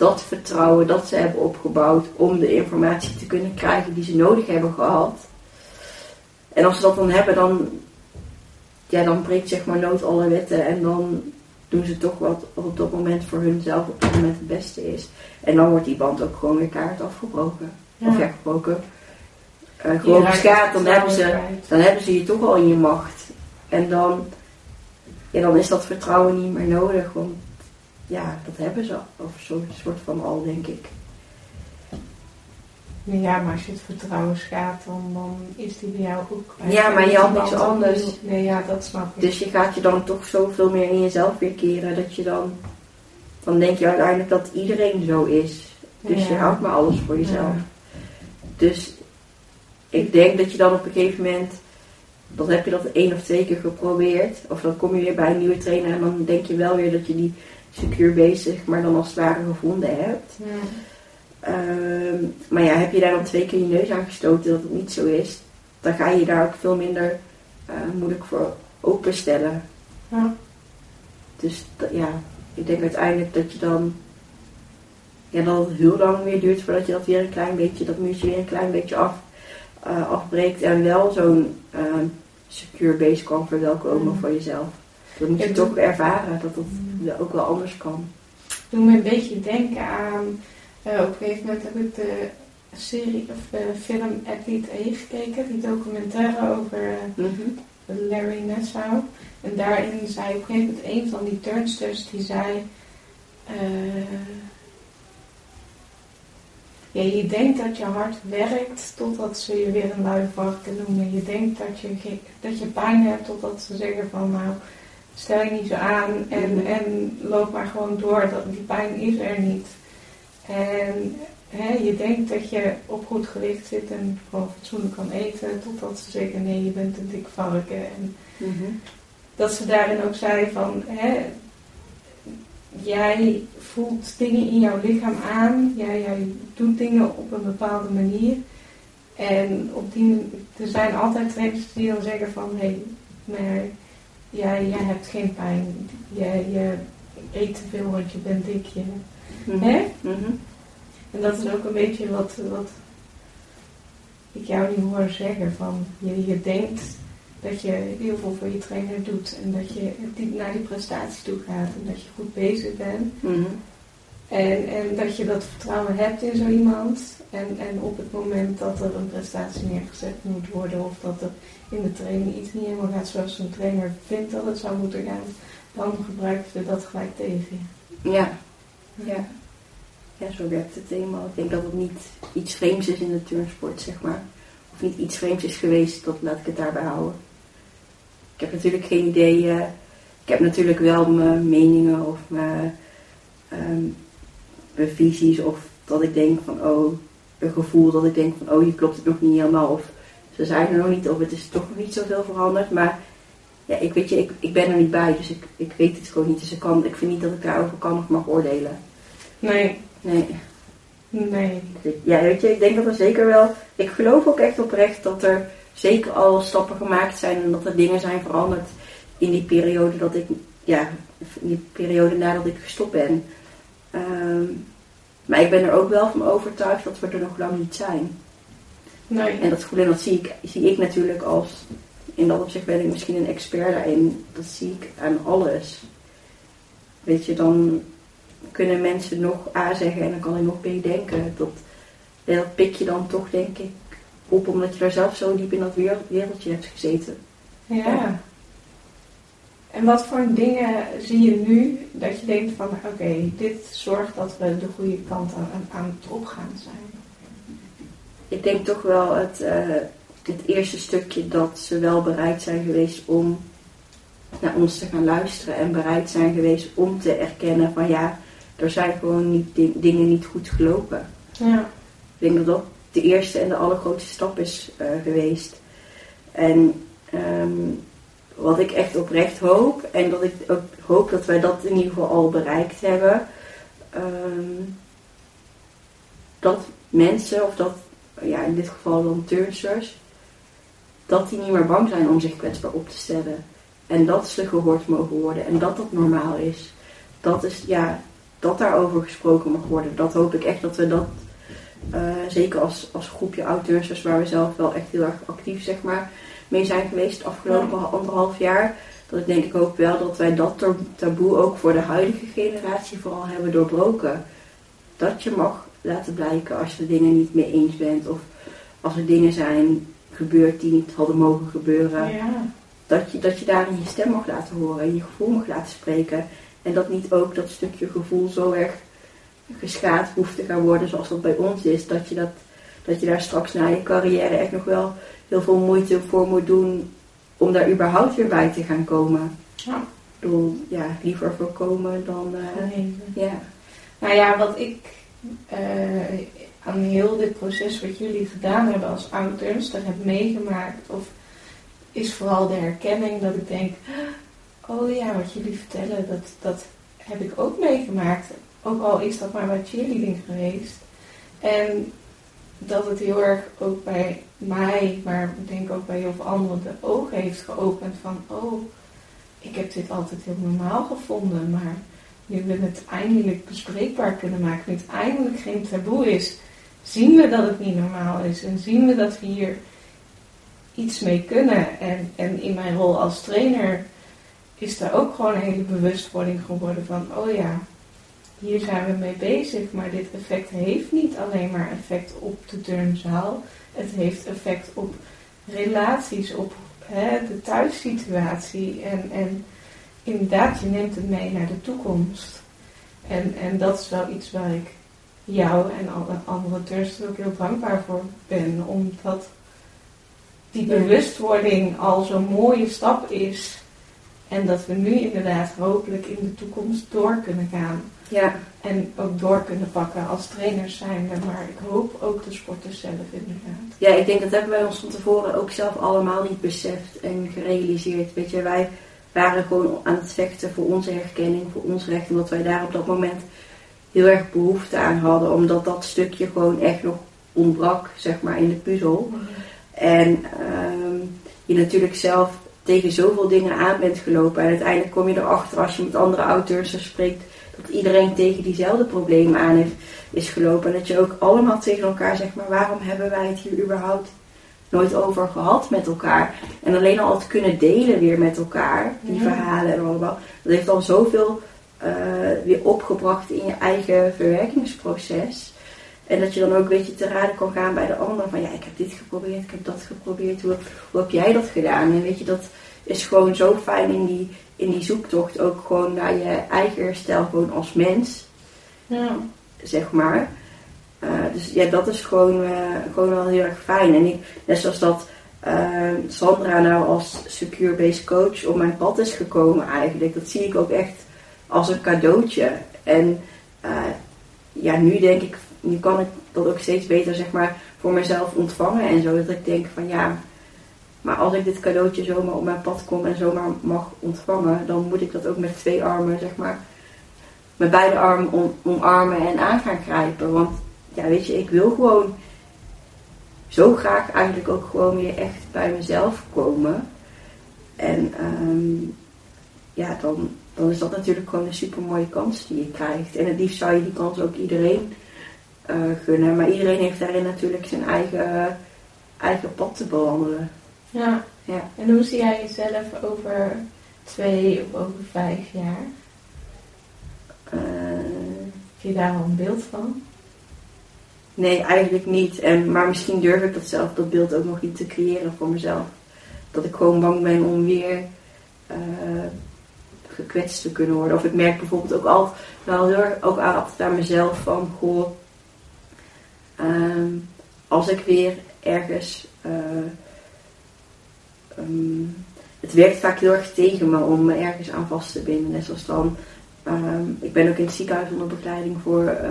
dat vertrouwen dat ze hebben opgebouwd om de informatie te kunnen krijgen die ze nodig hebben gehad. En als ze dat dan hebben, dan, ja, dan breekt zeg maar nood alle wetten en dan doen ze toch wat op dat moment voor hunzelf op dat moment het beste is. En dan wordt die band ook gewoon weer kaart afgebroken. Of ja, gebroken. Eh, gewoon geschaad, dan hebben, ze, dan hebben ze je toch al in je macht. En dan, ja, dan is dat vertrouwen niet meer nodig, want ja, dat hebben ze of zo'n soort van al, denk ik. Ja, maar als je het vertrouwen schaadt, dan, dan is die bij jou ook. Ja, maar je had niks anders. Nee, ja, dat snap ik. Dus je gaat je dan toch zoveel meer in jezelf weer keren, dat je dan, dan denk je uiteindelijk dat iedereen zo is. Dus je houdt maar alles voor jezelf. Ja. Dus ik denk dat je dan op een gegeven moment, dan heb je dat één of twee keer geprobeerd, of dan kom je weer bij een nieuwe trainer en dan denk je wel weer dat je die secure bezig, maar dan als het ware gevonden hebt. Ja. Ehm, maar ja, heb je daar dan twee keer je neus aan gestoten dat het niet zo is, dan ga je daar ook veel minder eh, moeilijk voor openstellen. Ja. Dus ja, ik denk uiteindelijk dat je dan, ja, dat het heel lang weer duurt voordat je dat weer een klein beetje, dat muurtje weer een klein beetje af, eh, afbreekt en wel zo'n ehm, secure base kan verwelkomen Mm. voor jezelf. Dat moet je toch ervaren, dat dat ook wel anders kan. Doe me een beetje denken aan. eh, op een gegeven moment heb ik de serie of de film Athlete A gekeken, die documentaire over eh, Mhm. Larry Nassau. En daarin zei op een gegeven moment een van die turnsters die zei. eh, ja, je denkt dat je hard werkt totdat ze je weer een lui varken noemen. Je denkt dat je, dat je pijn hebt totdat ze zeggen van nou stel je niet zo aan en, en loop maar gewoon door. Dat, die pijn is er niet. En hè, je denkt dat je op goed gewicht zit en gewoon fatsoenlijk kan eten totdat ze zeggen nee je bent een dik varken. En Mhm. dat ze daarin ook zei van, hè, jij voelt dingen in jouw lichaam aan, jij, jij doet dingen op een bepaalde manier. En op die, er zijn altijd trainers die dan zeggen van, hé, hey, maar jij, jij hebt geen pijn, jij, je eet te veel want je bent dik. Je, Mhm. hè? Mhm. En dat is ook een beetje wat, wat ik jou nu hoor zeggen. Van je, je denkt dat je heel veel voor je trainer doet. En dat je diep naar die prestatie toe gaat. En dat je goed bezig bent. Mhm. En, en dat je dat vertrouwen hebt in zo iemand. En, en op het moment dat er een prestatie neergezet moet worden. Of dat er in de training iets niet helemaal gaat zoals een trainer vindt dat het zou moeten gaan. Dan gebruiken ze dat gelijk tegen je. Ja. ja. Ja, zo werkt het eenmaal. Ik denk dat het niet iets vreemds is in de turnsport, zeg maar. Of niet iets vreemds is geweest, dat laat ik het daarbij houden. Ik heb natuurlijk geen idee. eh, ik heb natuurlijk wel mijn meningen of mijn, ehm, mijn visies. Of dat ik denk van, oh, een gevoel dat ik denk van, oh, hier klopt het nog niet helemaal. Of ze zijn er nog niet, of het is toch nog niet zoveel veranderd. Maar ja, ik weet je, ik, ik ben er niet bij, dus ik, ik weet het gewoon niet. Dus ik, kan, ik vind niet dat ik daarover kan of mag oordelen. Nee, Nee. nee. Ja, weet je, ik denk dat er zeker wel. Ik geloof ook echt oprecht dat er zeker al stappen gemaakt zijn en dat er dingen zijn veranderd in die periode dat ik, ja, in die periode nadat ik gestopt ben. Ehm, maar ik ben er ook wel van overtuigd dat we er nog lang niet zijn. Nee. En dat dat zie ik, zie ik natuurlijk als, in dat opzicht ben ik misschien een expert daarin. Dat zie ik aan alles. Weet je, dan kunnen mensen nog A zeggen en dan kan ik nog B denken. Dat, pik je dan toch, denk ik, op omdat je daar zelf zo diep in dat wereld- wereldje hebt gezeten. Ja. En wat voor dingen zie je nu dat je denkt van oké, dit zorgt dat we de goede kant aan, aan het opgaan zijn? Ik denk toch wel het, eh, het eerste stukje dat ze wel bereid zijn geweest om naar ons te gaan luisteren en bereid zijn geweest om te erkennen van ja, er zijn gewoon niet, ding- dingen niet goed gelopen. Ja. Ik denk dat dat de eerste en de allergrootste stap is eh, geweest. En ehm, wat ik echt oprecht hoop, en dat ik ook hoop dat wij dat in ieder geval al bereikt hebben, ehm, dat mensen, of dat, ja, in dit geval dan turnsters, dat die niet meer bang zijn om zich kwetsbaar op te stellen. En dat ze gehoord mogen worden en dat dat normaal is. Dat is, ja, dat daarover gesproken mag worden. Dat hoop ik echt dat we dat eh, zeker als, als groepje auteurs, waar we zelf wel echt heel erg actief zeg maar, mee zijn geweest het afgelopen anderhalf jaar. Dat ik denk ik ook wel dat wij dat tab- taboe ook voor de huidige generatie vooral hebben doorbroken. Dat je mag laten blijken als je er dingen niet mee eens bent. Of als er dingen zijn gebeurd die niet hadden mogen gebeuren. Ja. Dat je, dat je daarin je stem mag laten horen en je gevoel mag laten spreken. En dat niet ook dat stukje gevoel zo erg geschaad hoeft te gaan worden zoals dat bij ons is. Dat je, dat, dat je daar straks na je carrière echt nog wel heel veel moeite voor moet doen om daar überhaupt weer bij te gaan komen. Ja. Ik bedoel, ja, liever voorkomen dan... eh, Nee. ja. Nou ja, wat ik eh, aan heel dit proces wat jullie gedaan hebben als ouders, dat heb meegemaakt, of is vooral de herkenning dat ik denk, oh ja, wat jullie vertellen, dat, dat heb ik ook meegemaakt. Ook al is dat maar bij cheerleading geweest. En dat het heel erg ook bij mij, maar ik denk ook bij heel veel anderen, de ogen heeft geopend van, oh, ik heb dit altijd heel normaal gevonden, maar nu we het eindelijk bespreekbaar kunnen maken, nu het eindelijk geen taboe is, zien we dat het niet normaal is en zien we dat we hier iets mee kunnen. En, en in mijn rol als trainer is daar ook gewoon een hele bewustwording geworden van, oh ja, hier zijn we mee bezig, maar dit effect heeft niet alleen maar effect op de turnzaal, het heeft effect op relaties, op hè, de thuissituatie en, en inderdaad, je neemt het mee naar de toekomst. En, en dat is wel iets waar ik jou en alle andere turnsters ook heel dankbaar voor ben, omdat die bewustwording al zo'n mooie stap is. En dat we nu inderdaad hopelijk in de toekomst door kunnen gaan. ja, En ook door kunnen pakken als trainers zijn. Maar ik hoop ook de sporters zelf inderdaad. Ja, ik denk dat hebben wij ons van tevoren ook zelf allemaal niet beseft en gerealiseerd. Weet je, wij waren gewoon aan het vechten voor onze herkenning, voor ons recht. Omdat wij daar op dat moment heel erg behoefte aan hadden. Omdat dat stukje gewoon echt nog ontbrak, zeg maar, in de puzzel. En ehm, je natuurlijk zelf tegen zoveel dingen aan bent gelopen. En uiteindelijk kom je erachter als je met andere auteurs spreekt. Dat iedereen tegen diezelfde problemen aan heeft, is gelopen. En dat je ook allemaal tegen elkaar zegt, maar waarom hebben wij het hier überhaupt nooit over gehad met elkaar? En alleen al het kunnen delen weer met elkaar, die Ja. verhalen en allemaal. Dat heeft al zoveel eh, weer opgebracht in je eigen verwerkingsproces. En dat je dan ook een beetje te raden kan gaan bij de ander. Van ja, ik heb dit geprobeerd, ik heb dat geprobeerd. Hoe, hoe heb jij dat gedaan? En weet je, dat is gewoon zo fijn in die, in die zoektocht. Ook gewoon naar je eigen herstel, gewoon als mens, Ja. zeg maar. Eh, dus ja, dat is gewoon, eh, gewoon wel heel erg fijn. En ik, net zoals dat eh, Sandra nou als secure based coach op mijn pad is gekomen eigenlijk. Dat zie ik ook echt als een cadeautje. En ja, nu denk ik, nu kan ik dat ook steeds beter zeg maar voor mezelf ontvangen en zo. Dat ik denk van ja, maar als ik dit cadeautje zomaar op mijn pad kom en zomaar mag ontvangen, dan moet ik dat ook met twee armen zeg maar, met beide armen om, omarmen en aan gaan grijpen. Want ja, weet je, ik wil gewoon zo graag eigenlijk ook gewoon weer echt bij mezelf komen. En ehm, ja, dan, dan is dat natuurlijk gewoon een super mooie kans die je krijgt. En het liefst zou je die kans ook iedereen eh, gunnen. Maar iedereen heeft daarin natuurlijk zijn eigen eigen pad te bewandelen. Ja. Ja. En hoe zie jij jezelf over twee of over vijf jaar? Eh, Heb je daar al een beeld van? Nee, eigenlijk niet. En, maar misschien durf ik dat zelf, dat beeld ook nog niet te creëren voor mezelf. Dat ik gewoon bang ben om weer eh, gekwetst te kunnen worden. Of ik merk bijvoorbeeld ook al wel heel ook altijd aan mezelf van, goh, ehm, als ik weer ergens, eh, ehm, het werkt vaak heel erg tegen me om me ergens aan vast te binden. Net zoals dan, ehm, ik ben ook in het ziekenhuis onder begeleiding voor eh,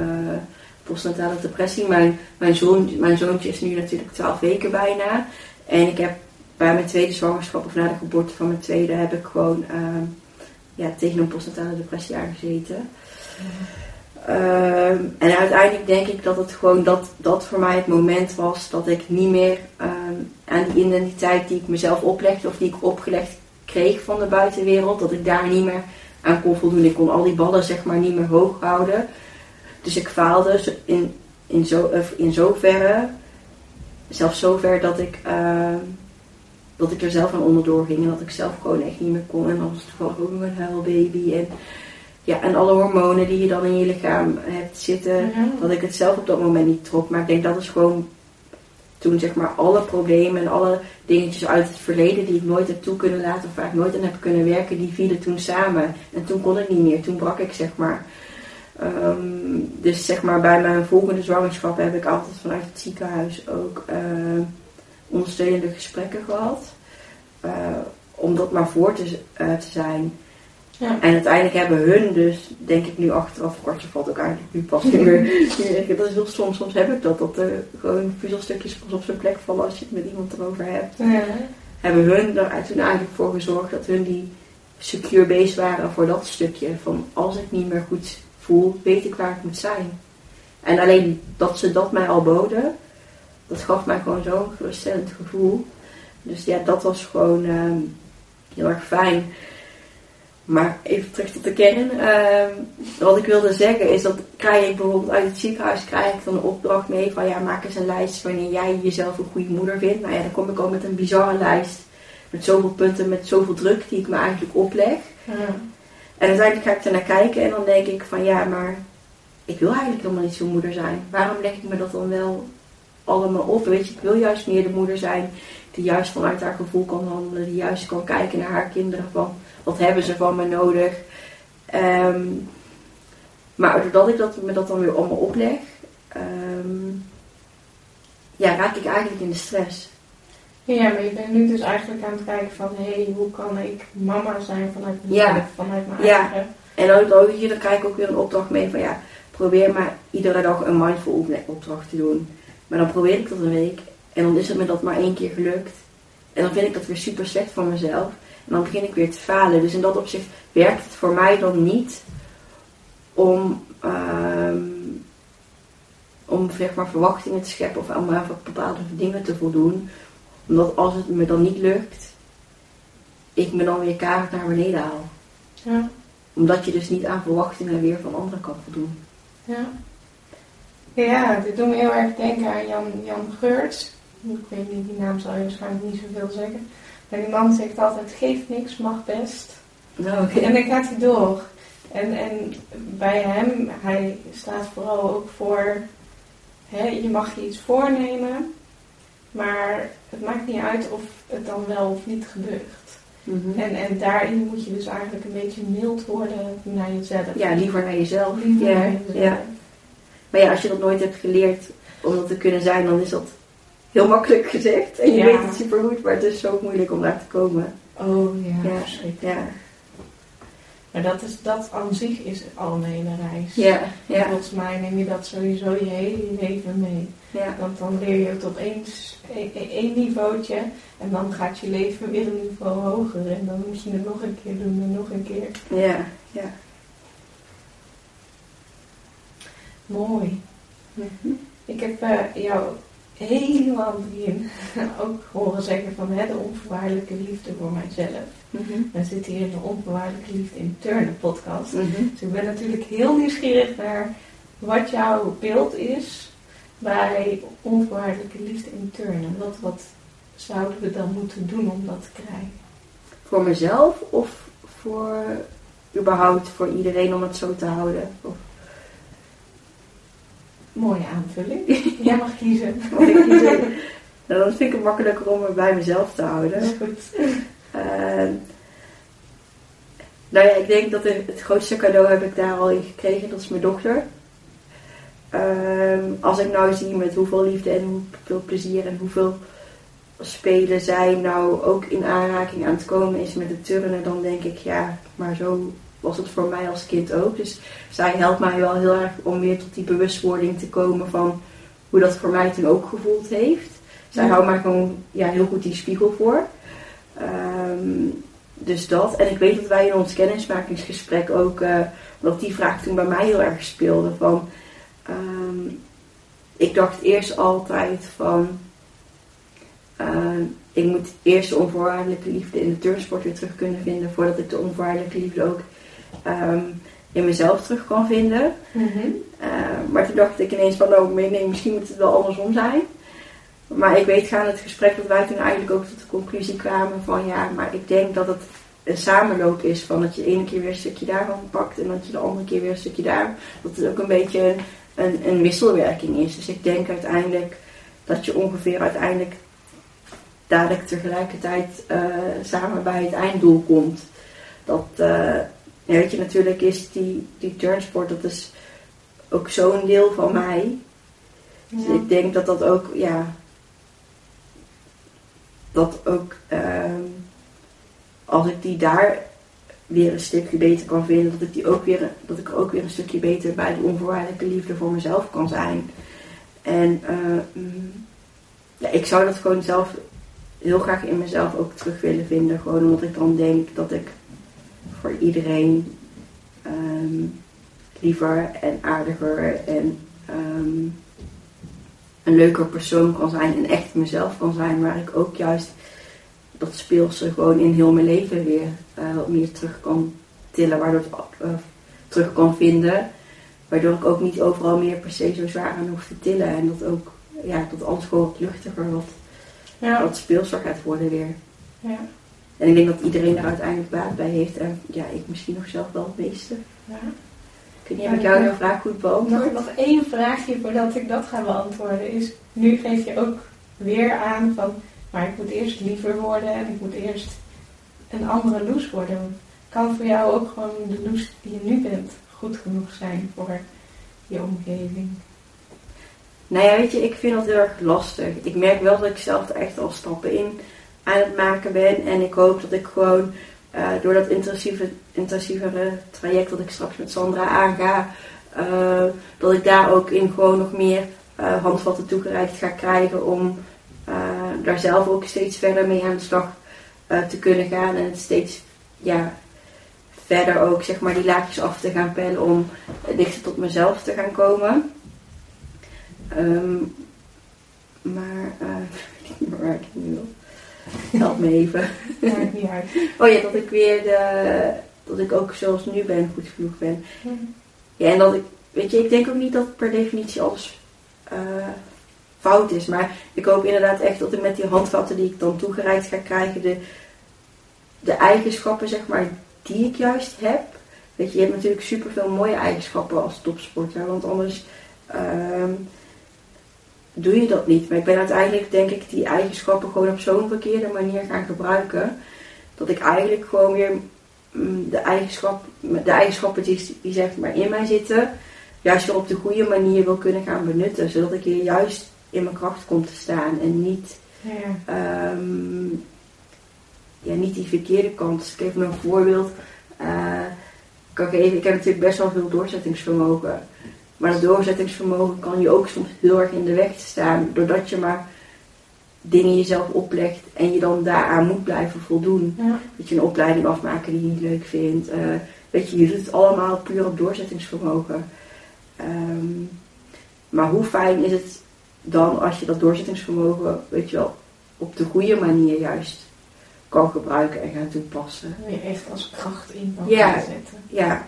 postnatale depressie. Mijn, mijn, zoon, mijn zoontje is nu natuurlijk 12 weken bijna. En ik heb bij mijn tweede zwangerschap of na de geboorte van mijn tweede heb ik gewoon ehm, ja, tegen een postnatale depressie aangezeten. Ehm, en uiteindelijk denk ik dat het gewoon dat, dat voor mij het moment was dat ik niet meer ehm, aan die identiteit die ik mezelf oplegde of die ik opgelegd kreeg van de buitenwereld, dat ik daar niet meer aan kon voldoen. Ik kon al die ballen zeg maar niet meer hoog houden. Dus ik faalde in, in, zo, of in zoverre, zelfs zover dat ik, ehm, dat ik er zelf aan onderdoor ging en dat ik zelf gewoon echt niet meer kon. En dan was het toevallig ook nog een huilbaby en, ja, en alle hormonen die je dan in je lichaam hebt zitten, Ja. dat ik het zelf op dat moment niet trok. Maar ik denk dat is gewoon toen zeg maar alle problemen en alle dingetjes uit het verleden die ik nooit heb toe kunnen laten of waar ik nooit aan heb kunnen werken, die vielen toen samen. En toen kon ik niet meer, toen brak ik zeg maar. Ehm, dus zeg maar bij mijn volgende zwangerschap heb ik altijd vanuit het ziekenhuis ook eh, ondersteunende gesprekken gehad. Eh, om dat maar voor te, eh, te zijn. Ja. En uiteindelijk hebben hun dus, denk ik nu achteraf, kwartje valt ook eigenlijk nu pas ik, dat is heel soms, soms heb ik dat, dat er gewoon puzzelstukjes pas op zijn plek vallen als je het met iemand erover hebt. Ja. Hebben hun er toen eigenlijk voor gezorgd dat hun die secure base waren voor dat stukje. Van als ik niet meer goed weet ik waar ik moet zijn. En alleen dat ze dat mij al boden, dat gaf mij gewoon zo'n geruststellend gevoel. Dus ja, dat was gewoon ehm, heel erg fijn. Maar even terug tot de kern. Ehm, wat ik wilde zeggen is dat krijg ik bijvoorbeeld uit het ziekenhuis krijg ik dan een opdracht mee van ja, maak eens een lijst wanneer jij jezelf een goede moeder vindt. Nou ja, dan kom ik al met een bizarre lijst. Met zoveel punten, met zoveel druk die ik me eigenlijk opleg. Ja. En uiteindelijk ga ik er naar kijken en dan denk ik van ja, maar ik wil eigenlijk helemaal niet zo'n moeder zijn. Waarom leg ik me dat dan wel allemaal op? Weet je, ik wil juist meer de moeder zijn die juist vanuit haar gevoel kan handelen, die juist kan kijken naar haar kinderen van wat hebben ze van me nodig. Ehm, maar doordat ik dat, me dat dan weer allemaal opleg, ehm, ja, raak ik eigenlijk in de stress. Ja, maar je bent nu dus eigenlijk aan het kijken van, hé, hey, hoe kan ik mama zijn vanuit mezelf, Ja. vanuit mijn Ja. eigen... En dan, dan, dan krijg ik ook weer een opdracht mee van ja, probeer maar iedere dag een mindful opdracht te doen. Maar dan probeer ik dat een week en dan is het me dat maar één keer gelukt. En dan vind ik dat weer super slecht van mezelf. En dan begin ik weer te falen. Dus in dat opzicht werkt het voor mij dan niet om, ehm, om zeg maar, verwachtingen te scheppen of om aan bepaalde dingen te voldoen. Omdat als het me dan niet lukt, ik me dan weer kaart naar beneden haal Ja, omdat je dus niet aan verwachtingen weer van anderen kan voldoen. ja. Ja, dit doet me heel erg denken aan Jan, Jan Geurts. Ik weet niet, die naam zal je waarschijnlijk niet zoveel zeggen. Maar die man zegt altijd, geef niks, mag best. Nou. En dan gaat hij door. En, en bij hem, hij staat vooral ook voor, hè, je mag je iets voornemen, maar het maakt niet uit of het dan wel of niet gebeurt. Mhm. En, en daarin moet je dus eigenlijk een beetje mild worden naar jezelf. Ja, liever naar jezelf. Liever ja, naar jezelf. ja. Maar ja, als je dat nooit hebt geleerd om dat te kunnen zijn, dan is dat heel makkelijk gezegd. En je Ja. weet het supergoed, maar het is zo moeilijk om daar te komen. Oh ja, Ja. verschrikkelijk. Ja, Maar dat, is, dat aan zich is al een hele reis. ja, ja. Volgens mij neem je dat sowieso je hele leven mee. ja. Want dan leer je het op eens, één niveautje en dan gaat je leven weer een niveau hoger. En dan moet je het nog een keer doen en nog een keer. ja, ja. Mooi. Mhm. Ik heb eh, jou helemaal begin ook horen zeggen van hè, de onvoorwaardelijke liefde voor mijzelf. Mhm. We zitten hier in de onvoorwaardelijke liefde in Turnen podcast. Mhm. Dus ik ben natuurlijk heel nieuwsgierig naar wat jouw beeld is bij onvoorwaardelijke liefde in turnen? Wat, wat zouden we dan moeten doen om dat te krijgen? Voor mezelf of voor überhaupt voor iedereen om het zo te houden? Of, Mooie aanvulling. Jij mag kiezen. mag ik kiezen? Nou, dan vind ik het makkelijker om het bij mezelf te houden. Dat is goed. Ehm, nou ja, ik denk dat het, het grootste cadeau heb ik daar al in gekregen. Dat is mijn dochter. Ehm, als ik nou zie met hoeveel liefde en hoeveel plezier en hoeveel spelen zij nou ook in aanraking aan het komen is met het turnen, dan denk ik ja, maar zo was het voor mij als kind ook. Dus zij helpt mij wel heel erg om weer tot die bewustwording te komen van hoe dat voor mij toen ook gevoeld heeft. Zij Ja. houdt mij gewoon ja, heel goed die spiegel voor. Ehm, dus dat. En ik weet dat wij in ons kennismakingsgesprek ook, eh, dat die vraag toen bij mij heel erg speelde. Van, ehm, ik dacht eerst altijd van, ehm, ik moet eerst de onvoorwaardelijke liefde in de turnsport weer terug kunnen vinden, voordat ik de onvoorwaardelijke liefde ook ehm, in mezelf terug kan vinden. Mhm. Eh, maar toen dacht ik ineens van, oh nee, nee, misschien moet het wel andersom zijn. Maar ik weet gaan het gesprek dat wij toen eigenlijk ook tot de conclusie kwamen van ja, maar ik denk dat het een samenloop is van dat je de ene keer weer een stukje daarvan pakt en dat je de andere keer weer een stukje daar. Dat het ook een beetje een, een, wisselwerking is. Dus ik denk uiteindelijk dat je ongeveer uiteindelijk dadelijk tegelijkertijd eh, samen bij het einddoel komt. Dat, ja, weet je, natuurlijk is die, die turnsport, dat is ook zo'n deel van mij. Dus Ja. ik denk dat dat ook, ja, dat ook, ehm, als ik die daar weer een stukje beter kan vinden, dat ik, die ook weer, dat ik ook weer een stukje beter bij de onvoorwaardelijke liefde voor mezelf kan zijn. En eh, mm, ja, ik zou dat gewoon zelf heel graag in mezelf ook terug willen vinden. Gewoon omdat ik dan denk dat ik voor iedereen ehm, liever en aardiger en ehm, een leuker persoon kan zijn en echt mezelf kan zijn, waar ik ook juist dat speelse gewoon in heel mijn leven weer eh, wat meer terug kan tillen, waardoor het eh, terug kan vinden. Waardoor ik ook niet overal meer per se zo zwaar aan hoef te tillen. En dat ook, ja, dat alles gewoon wat luchtiger, wat, Ja. wat speelser gaat worden weer. Ja. En ik denk dat iedereen daar uiteindelijk baat bij heeft. En ja, ik misschien nog zelf wel het meeste. Ja. Ik weet niet, heb ik jou vraag goed beantwoord? Nog, nog één vraagje voordat ik dat ga beantwoorden is, nu geef je ook weer aan van, maar ik moet eerst liever worden en ik moet eerst een andere loes worden. Kan voor jou ook gewoon de loes die je nu bent goed genoeg zijn voor je omgeving? Nou ja, weet je, ik vind dat heel erg lastig. Ik merk wel dat ik zelf er echt al stappen in aan het maken ben. En ik hoop dat ik gewoon eh, door dat intensieve, intensievere traject dat ik straks met Sandra aanga, eh, dat ik daar ook in gewoon nog meer eh, handvatten toegereikt ga krijgen om daar zelf ook steeds verder mee aan de slag te kunnen gaan. En steeds ja, verder ook zeg maar die laagjes af te gaan pellen om dichter tot mezelf te gaan komen. Ehm, maar, ik weet niet waar ik nu wil. Help me even. Maakt niet uit. Oh ja, dat ik weer de, dat ik ook zoals nu ben goed genoeg ben. Ja, en dat ik, weet je, ik denk ook niet dat per definitie alles eh, fout is. Maar ik hoop inderdaad echt dat ik met die handvatten die ik dan toegereikt ga krijgen, de, de eigenschappen, zeg maar, die ik juist heb. Weet je, je hebt natuurlijk superveel mooie eigenschappen als topsporter, want anders ehm, doe je dat niet. Maar ik ben uiteindelijk, denk ik, die eigenschappen gewoon op zo'n verkeerde manier gaan gebruiken, dat ik eigenlijk gewoon weer mm, de, eigenschap, de eigenschappen die, die zeg maar in mij zitten, juist weer op de goede manier wil kunnen gaan benutten. Zodat ik hier juist in mijn kracht kom te staan en niet, Ja. ehm, ja, niet die verkeerde kant. Dus ik geef een voorbeeld. eh, kan geven. Ik heb natuurlijk best wel veel doorzettingsvermogen. Maar dat doorzettingsvermogen kan je ook soms heel erg in de weg staan. Doordat je maar dingen jezelf oplegt en je dan daaraan moet blijven voldoen. Ja. Dat je een opleiding afmaken die je niet leuk vindt. Weet je, je doet het allemaal puur op doorzettingsvermogen. Ehm, maar hoe fijn is het dan als je dat doorzettingsvermogen, weet je wel, op de goede manier juist kan gebruiken en gaan toepassen. Je echt als kracht in kan Ja. zetten. Ja,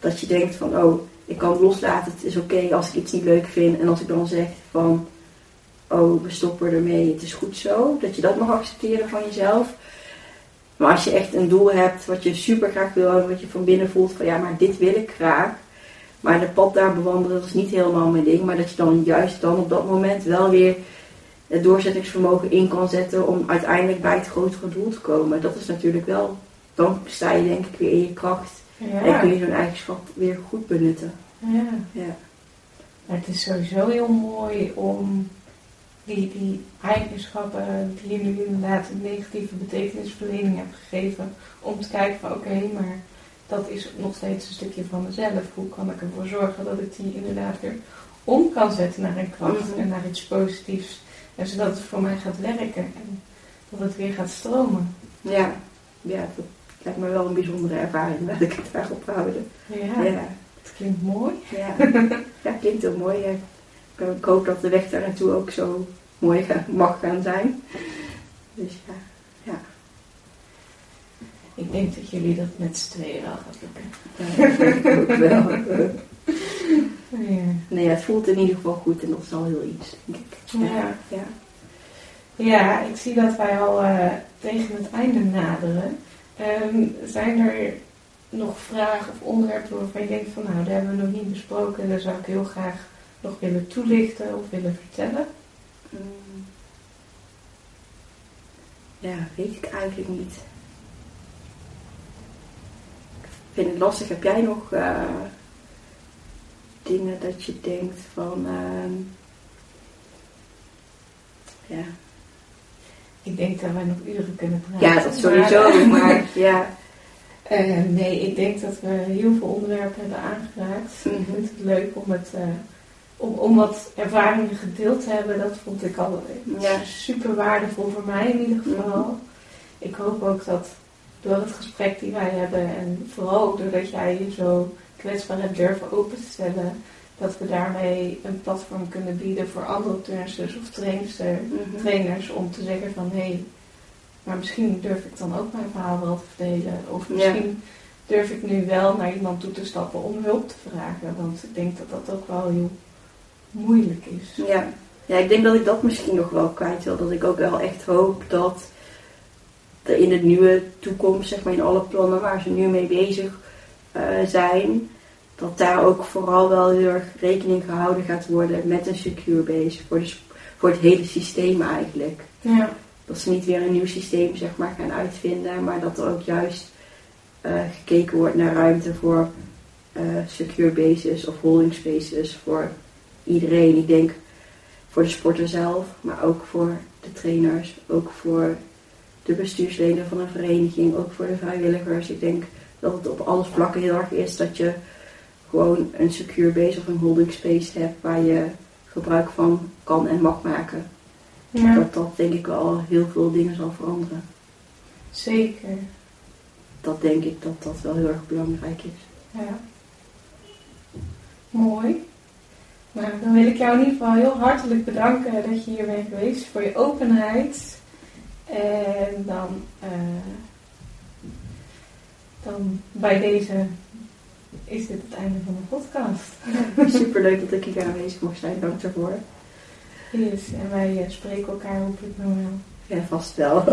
dat je denkt van, oh, ik kan loslaten, het is oké als ik iets niet leuk vind. En als ik dan zeg van, oh, we stoppen ermee, het is goed zo. Dat je dat mag accepteren van jezelf. Maar als je echt een doel hebt wat je super graag wil, wat je van binnen voelt van, ja, maar dit wil ik graag. Maar de pad daar bewandelen, dat is niet helemaal mijn ding. Maar dat je dan juist dan op dat moment wel weer het doorzettingsvermogen in kan zetten om uiteindelijk bij het grotere doel te komen. Dat is natuurlijk wel, dan sta je denk ik weer in je kracht. Ja. En kun je zo'n eigenschap weer goed benutten. ja. Ja. Maar het is sowieso heel mooi om die, die eigenschappen die je nu inderdaad een negatieve betekenisverlening hebt gegeven, om te kijken van oké, maar dat is nog steeds een stukje van mezelf. Hoe kan ik ervoor zorgen dat ik die inderdaad weer om kan zetten naar een kracht Mhm. en naar iets positiefs. En zodat het voor mij gaat werken en dat het weer gaat stromen. Ja. ja, dat lijkt me wel een bijzondere ervaring, laat ik het daarop houden. Ja, Ja, het klinkt mooi. ja. ja klinkt heel mooi. ja. Ik- hoop dat de weg daar naartoe ook zo mooi mag gaan zijn. Dus ja. Ik denk dat jullie dat met z'n tweeën wel gaat lukken. Ja, dat ook wel. Ja. Nee, ja, het voelt in ieder geval goed en dat is al heel iets, denk ik. Ja. ja. Ja, ik zie dat wij al eh, tegen het einde naderen. Ehm, zijn er nog vragen of onderwerpen waarvan je denkt van nou, daar hebben we nog niet besproken, daar zou ik heel graag nog willen toelichten of willen vertellen? Mm. Ja, weet ik eigenlijk niet. Ik vind het lastig. Heb jij nog eh, dingen dat je denkt van... ehm, ja. Ik denk dat wij nog uren kunnen praten. ja, dat sowieso, maar ja. Eh, nee, ik denk dat we heel veel onderwerpen hebben aangeraakt. Ik Mhm. vind het leuk om, het, eh, om, om wat ervaringen gedeeld te hebben. Dat vond ik al Ja. super waardevol voor mij in ieder geval. Ik hoop ook dat door het gesprek die wij hebben en vooral ook doordat jij je zo kwetsbaar hebt durven open te stellen, dat we daarmee een platform kunnen bieden voor andere turnsters of trainsters, Mhm. trainers om te zeggen van hé, hey, maar misschien durf ik dan ook mijn verhaal wel te verdelen. Of Ja. misschien durf ik nu wel naar iemand toe te stappen om hulp te vragen. Want ik denk dat dat ook wel heel moeilijk is. Ja. ja, ik denk dat ik dat misschien nog wel kwijt wil. Dat ik ook wel echt hoop dat er in de nieuwe toekomst, zeg maar in alle plannen waar ze nu mee bezig eh, zijn, dat daar ook vooral wel heel erg rekening gehouden gaat worden met een secure base voor, de, voor het hele systeem eigenlijk. Ja, Dat ze niet weer een nieuw systeem zeg maar, gaan uitvinden, maar dat er ook juist eh, gekeken wordt naar ruimte voor eh, secure bases of holding spaces voor iedereen. Ik denk voor de sporter zelf, maar ook voor de trainers, ook voor de bestuursleden van een vereniging, ook voor de vrijwilligers. Ik denk dat het op alle vlakken heel erg is dat je gewoon een secure base of een holding space hebt waar je gebruik van kan en mag maken ja dat dat denk ik wel heel veel dingen zal veranderen. zeker. Dat denk ik dat dat wel heel erg belangrijk is. Ja. Mooi. Nou, dan wil ik jou in ieder geval heel hartelijk bedanken dat je hier bent geweest voor je openheid. En dan, eh, dan bij deze is dit het einde van de podcast. Super leuk dat ik hier aanwezig mocht zijn. Dank daarvoor. Yes, en wij eh, spreken elkaar hopelijk nog wel. Ja, vast wel.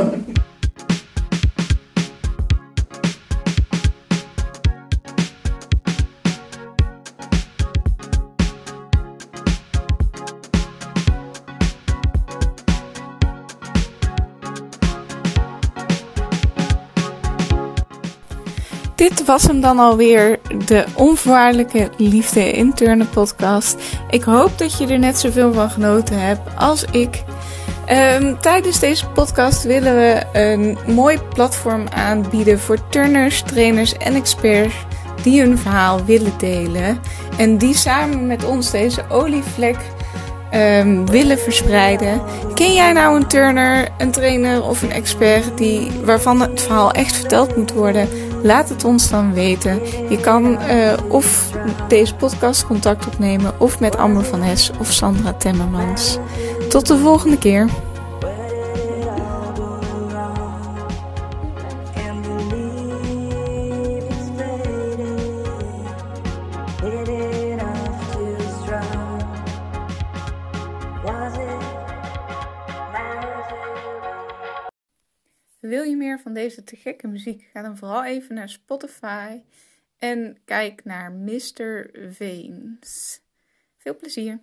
Dit was hem dan alweer, de onvoorwaardelijke liefde interne podcast. Ik hoop dat je er net zoveel van genoten hebt als ik. Ehm, tijdens deze podcast willen we een mooi platform aanbieden voor turners, trainers en experts die hun verhaal willen delen. En die samen met ons deze olievlek ehm, willen verspreiden. Ken jij nou een turner, een trainer of een expert die, waarvan het verhaal echt verteld moet worden? Laat het ons dan weten. Je kan eh, of deze podcast contact opnemen of met Amber van Hes of Sandra Temmermans. Tot de volgende keer. Te gekke muziek? Ga dan vooral even naar Spotify en kijk naar Mr. Veens. Veel plezier!